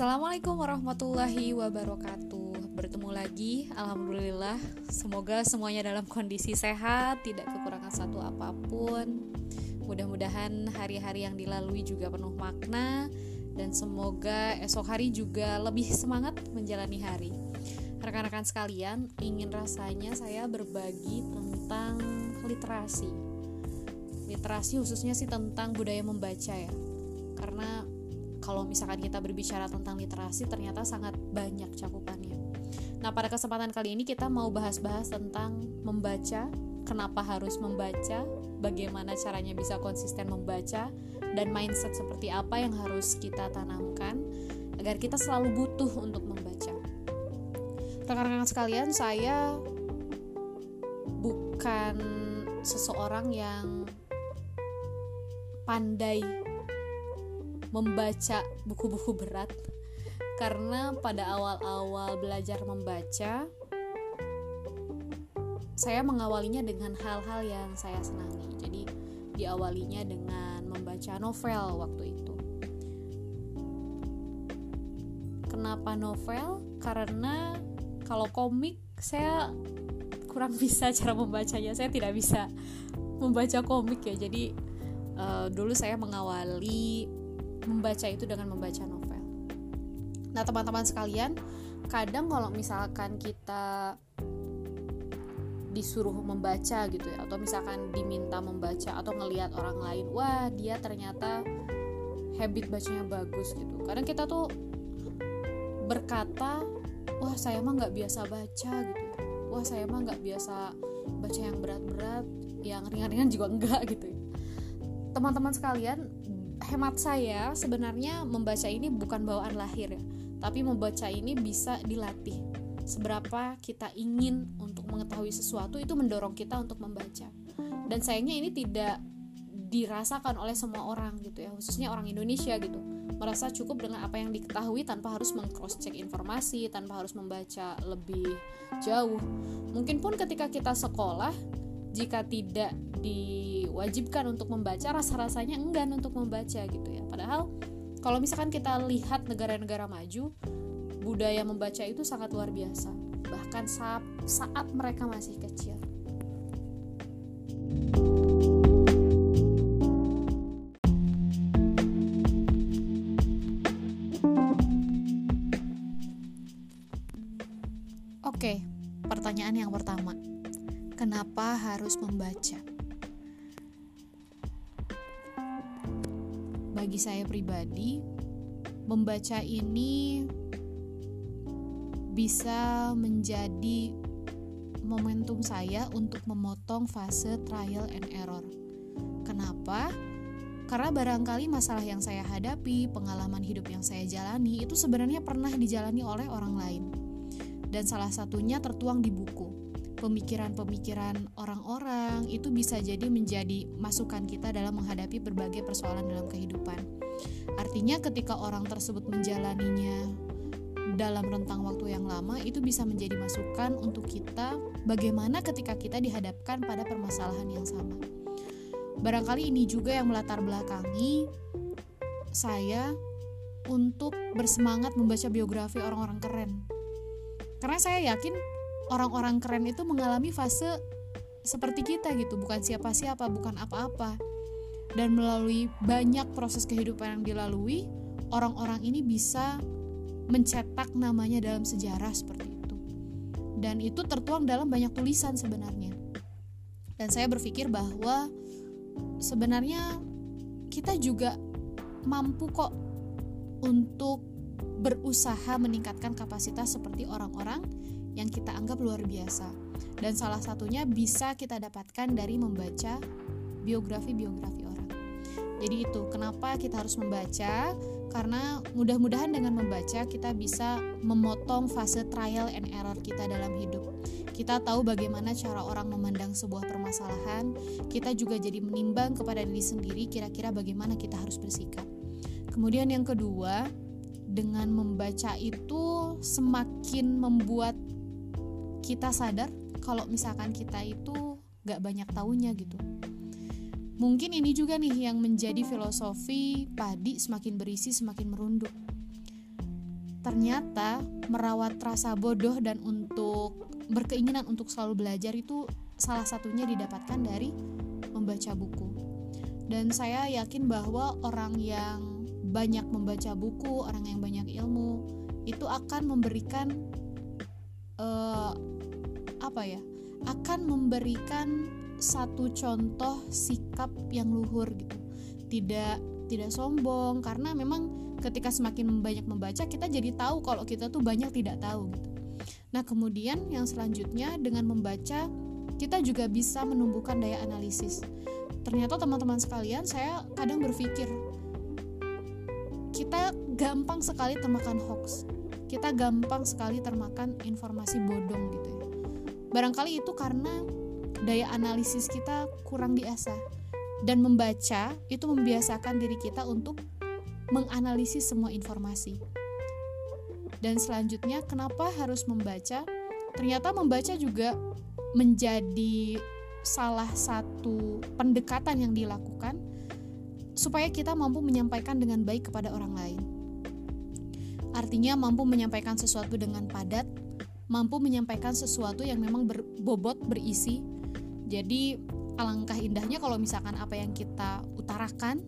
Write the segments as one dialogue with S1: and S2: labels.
S1: Assalamualaikum warahmatullahi wabarakatuh. Bertemu lagi, Alhamdulillah. Semoga semuanya dalam kondisi sehat Tidak kekurangan satu apa pun. Mudah-mudahan hari-hari yang dilalui juga penuh makna Dan semoga esok hari juga lebih semangat menjalani hari. Rekan-rekan sekalian, ingin rasanya saya berbagi tentang literasi. Literasi khususnya sih tentang budaya membaca ya. Karena kalau misalkan kita berbicara tentang literasi ternyata sangat banyak cakupannya. Nah, pada kesempatan kali ini kita mau bahas-bahas tentang membaca, kenapa harus membaca, bagaimana caranya bisa konsisten membaca, dan mindset seperti apa yang harus kita tanamkan agar kita selalu butuh untuk membaca. Rekan-rekan sekalian, saya bukan seseorang yang pandai membaca buku-buku berat karena pada awal-awal belajar membaca saya mengawalinya dengan hal-hal yang saya senangi. Jadi diawalinya dengan membaca novel waktu itu. Kenapa novel? Karena kalau komik saya kurang bisa cara membacanya. Saya tidak bisa membaca komik ya. Jadi uh, dulu saya mengawali membaca itu dengan membaca novel. Nah, teman-teman sekalian, kadang kalau misalkan kita disuruh membaca gitu ya atau misalkan diminta membaca atau ngelihat orang lain, wah dia ternyata habit bacanya bagus gitu. Kadang kita tuh berkata, wah saya mah nggak biasa baca gitu. Wah saya mah nggak biasa baca yang berat-berat, yang ringan-ringan juga enggak gitu. Teman-teman sekalian, hemat saya sebenarnya membaca ini bukan bawaan lahir ya, tapi membaca ini bisa dilatih. Seberapa kita ingin untuk mengetahui sesuatu itu mendorong kita untuk membaca. Dan sayangnya ini tidak dirasakan oleh semua orang gitu ya, khususnya orang Indonesia gitu. Merasa cukup dengan apa yang diketahui tanpa harus mengcross check informasi, tanpa harus membaca lebih jauh. Mungkin pun ketika kita sekolah jika tidak diwajibkan untuk membaca rasa-rasanya enggan untuk membaca gitu ya. Padahal kalau misalkan kita lihat negara-negara maju budaya membaca itu sangat luar biasa. Bahkan saat, saat mereka masih kecil. Oke, pertanyaan yang pertama. Kenapa harus membaca. Bagi saya pribadi, membaca ini bisa menjadi momentum saya untuk memotong fase trial and error. Kenapa? Karena barangkali masalah yang saya hadapi, pengalaman hidup yang saya jalani itu sebenarnya pernah dijalani oleh orang lain. Dan salah satunya tertuang di buku pemikiran-pemikiran orang-orang itu bisa jadi menjadi masukan kita dalam menghadapi berbagai persoalan dalam kehidupan. Artinya ketika orang tersebut menjalaninya dalam rentang waktu yang lama itu bisa menjadi masukan untuk kita bagaimana ketika kita dihadapkan pada permasalahan yang sama. Barangkali ini juga yang melatar belakangi saya untuk bersemangat membaca biografi orang-orang keren. Karena saya yakin orang-orang keren itu mengalami fase seperti kita gitu, bukan siapa-siapa, bukan apa-apa. Dan melalui banyak proses kehidupan yang dilalui, orang-orang ini bisa mencetak namanya dalam sejarah seperti itu. Dan itu tertuang dalam banyak tulisan sebenarnya. Dan saya berpikir bahwa sebenarnya kita juga mampu kok untuk berusaha meningkatkan kapasitas seperti orang-orang yang kita anggap luar biasa. Dan salah satunya bisa kita dapatkan dari membaca biografi-biografi orang. Jadi itu kenapa kita harus membaca karena mudah-mudahan dengan membaca kita bisa memotong fase trial and error kita dalam hidup. Kita tahu bagaimana cara orang memandang sebuah permasalahan, kita juga jadi menimbang kepada diri sendiri kira-kira bagaimana kita harus bersikap. Kemudian yang kedua, dengan membaca itu semakin membuat kita sadar kalau misalkan kita itu gak banyak tahunya gitu. Mungkin ini juga nih yang menjadi filosofi padi semakin berisi semakin merunduk. ternyata merawat rasa bodoh dan untuk berkeinginan untuk selalu belajar itu salah satunya didapatkan dari membaca buku. Dan saya yakin bahwa orang yang banyak membaca buku, orang yang banyak ilmu, itu akan memberikan uh, apa ya? Akan memberikan satu contoh sikap yang luhur gitu. Tidak tidak sombong karena memang ketika semakin banyak membaca kita jadi tahu kalau kita tuh banyak tidak tahu gitu. Nah, kemudian yang selanjutnya dengan membaca kita juga bisa menumbuhkan daya analisis. Ternyata teman-teman sekalian, saya kadang berpikir kita gampang sekali termakan hoax. Kita gampang sekali termakan informasi bodong gitu ya. Barangkali itu karena daya analisis kita kurang diasah dan membaca itu membiasakan diri kita untuk menganalisis semua informasi. Dan selanjutnya, kenapa harus membaca? Ternyata membaca juga menjadi salah satu pendekatan yang dilakukan supaya kita mampu menyampaikan dengan baik kepada orang lain. Artinya mampu menyampaikan sesuatu dengan padat, mampu menyampaikan sesuatu yang memang berbobot, berisi. Jadi alangkah indahnya kalau misalkan apa yang kita utarakan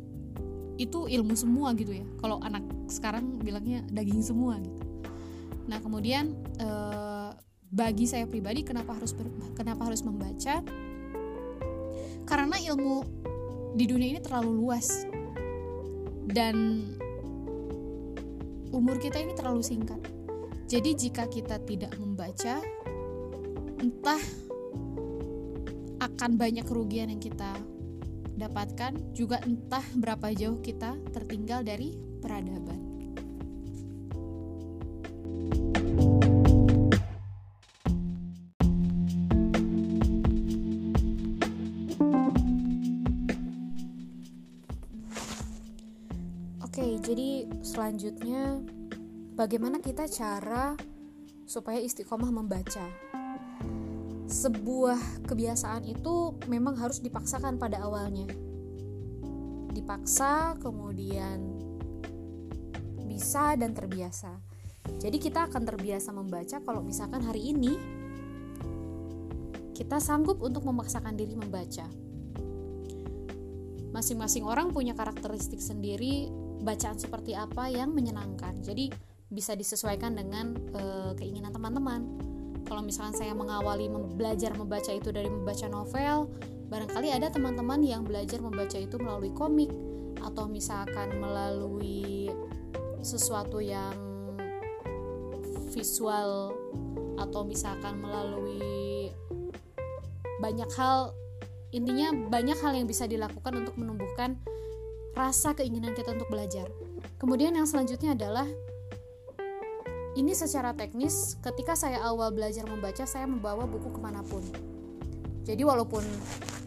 S1: itu ilmu semua gitu ya. Kalau anak sekarang bilangnya daging semua gitu. Nah kemudian e, bagi saya pribadi kenapa harus ber, kenapa harus membaca? Karena ilmu di dunia ini terlalu luas. Dan umur kita ini terlalu singkat jadi jika kita tidak membaca entah akan banyak kerugian yang kita dapatkan juga entah berapa jauh kita tertinggal dari peradaban. Oke, jadi selanjutnya bagaimana kita cara supaya istiqomah membaca? sebuah kebiasaan itu memang harus dipaksakan pada awalnya. Dipaksa, kemudian bisa dan terbiasa. Jadi kita akan terbiasa membaca kalau misalkan hari ini kita sanggup untuk memaksakan diri membaca. Masing-masing orang punya karakteristik sendiri bacaan seperti apa yang menyenangkan. Jadi bisa disesuaikan dengan e, keinginan teman-teman. Kalau misalkan saya mengawali belajar membaca itu dari membaca novel barangkali ada teman-teman yang belajar membaca itu melalui komik atau misalkan melalui sesuatu yang visual atau misalkan melalui banyak hal. Intinya banyak hal yang bisa dilakukan untuk menumbuhkan rasa keinginan kita untuk belajar. Kemudian yang selanjutnya adalah ini secara teknis, ketika saya awal belajar membaca, saya membawa buku ke mana pun. Jadi walaupun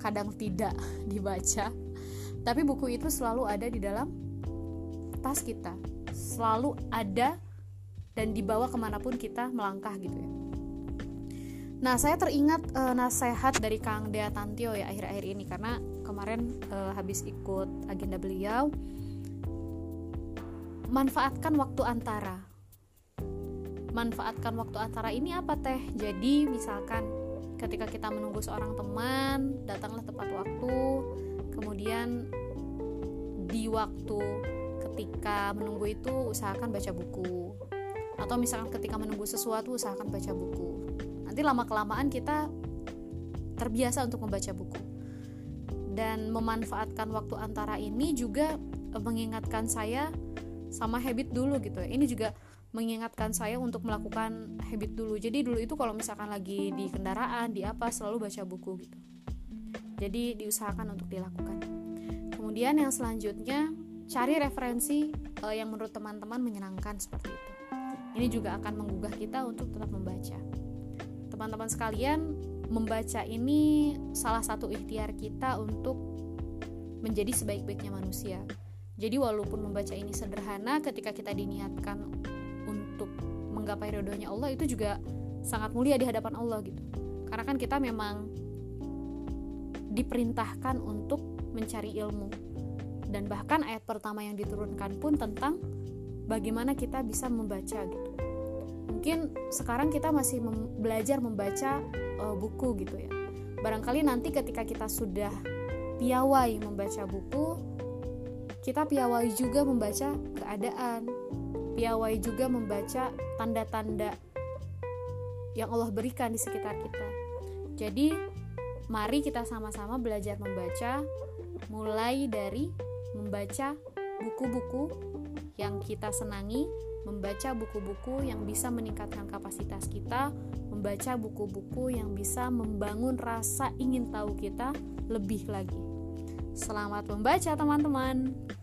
S1: kadang tidak dibaca, tapi buku itu selalu ada di dalam tas kita. Selalu ada dan dibawa ke mana pun kita melangkah gitu ya. Nah, saya teringat e, nasihat dari Kang Dea Tantio ya akhir-akhir ini karena kemarin e, habis ikut agenda beliau manfaatkan waktu antara manfaatkan waktu antara ini apa teh? Jadi misalkan ketika kita menunggu seorang teman datanglah tepat waktu. Kemudian di waktu ketika menunggu itu usahakan baca buku. Atau misalkan ketika menunggu sesuatu usahakan baca buku. Nanti lama kelamaan kita terbiasa untuk membaca buku. Dan memanfaatkan waktu antara ini juga mengingatkan saya sama habit dulu gitu. Ya ini juga mengingatkan saya untuk melakukan habit dulu. Jadi dulu itu kalau misalkan lagi di kendaraan di apa selalu baca buku gitu. Jadi diusahakan untuk dilakukan. Kemudian yang selanjutnya cari referensi uh, yang menurut teman-teman menyenangkan seperti itu. Ini juga akan menggugah kita untuk tetap membaca. Teman-teman sekalian membaca ini salah satu ikhtiar kita untuk menjadi sebaik-baiknya manusia. Jadi walaupun membaca ini sederhana ketika kita diniatkan untuk menggapai ridhonya Allah itu juga sangat mulia di hadapan Allah gitu. Karena kan kita memang diperintahkan untuk mencari ilmu. Dan bahkan ayat pertama yang diturunkan pun tentang bagaimana kita bisa membaca gitu. Mungkin sekarang kita masih mem belajar membaca uh, buku gitu ya. Barangkali nanti ketika kita sudah piawai membaca buku kita piawai juga membaca keadaan piawai juga membaca tanda-tanda yang Allah berikan di sekitar kita jadi mari kita sama-sama belajar membaca mulai dari membaca buku-buku yang kita senangi, membaca buku-buku yang bisa meningkatkan kapasitas kita, membaca buku-buku yang bisa membangun rasa ingin tahu kita lebih lagi. Selamat membaca, teman-teman!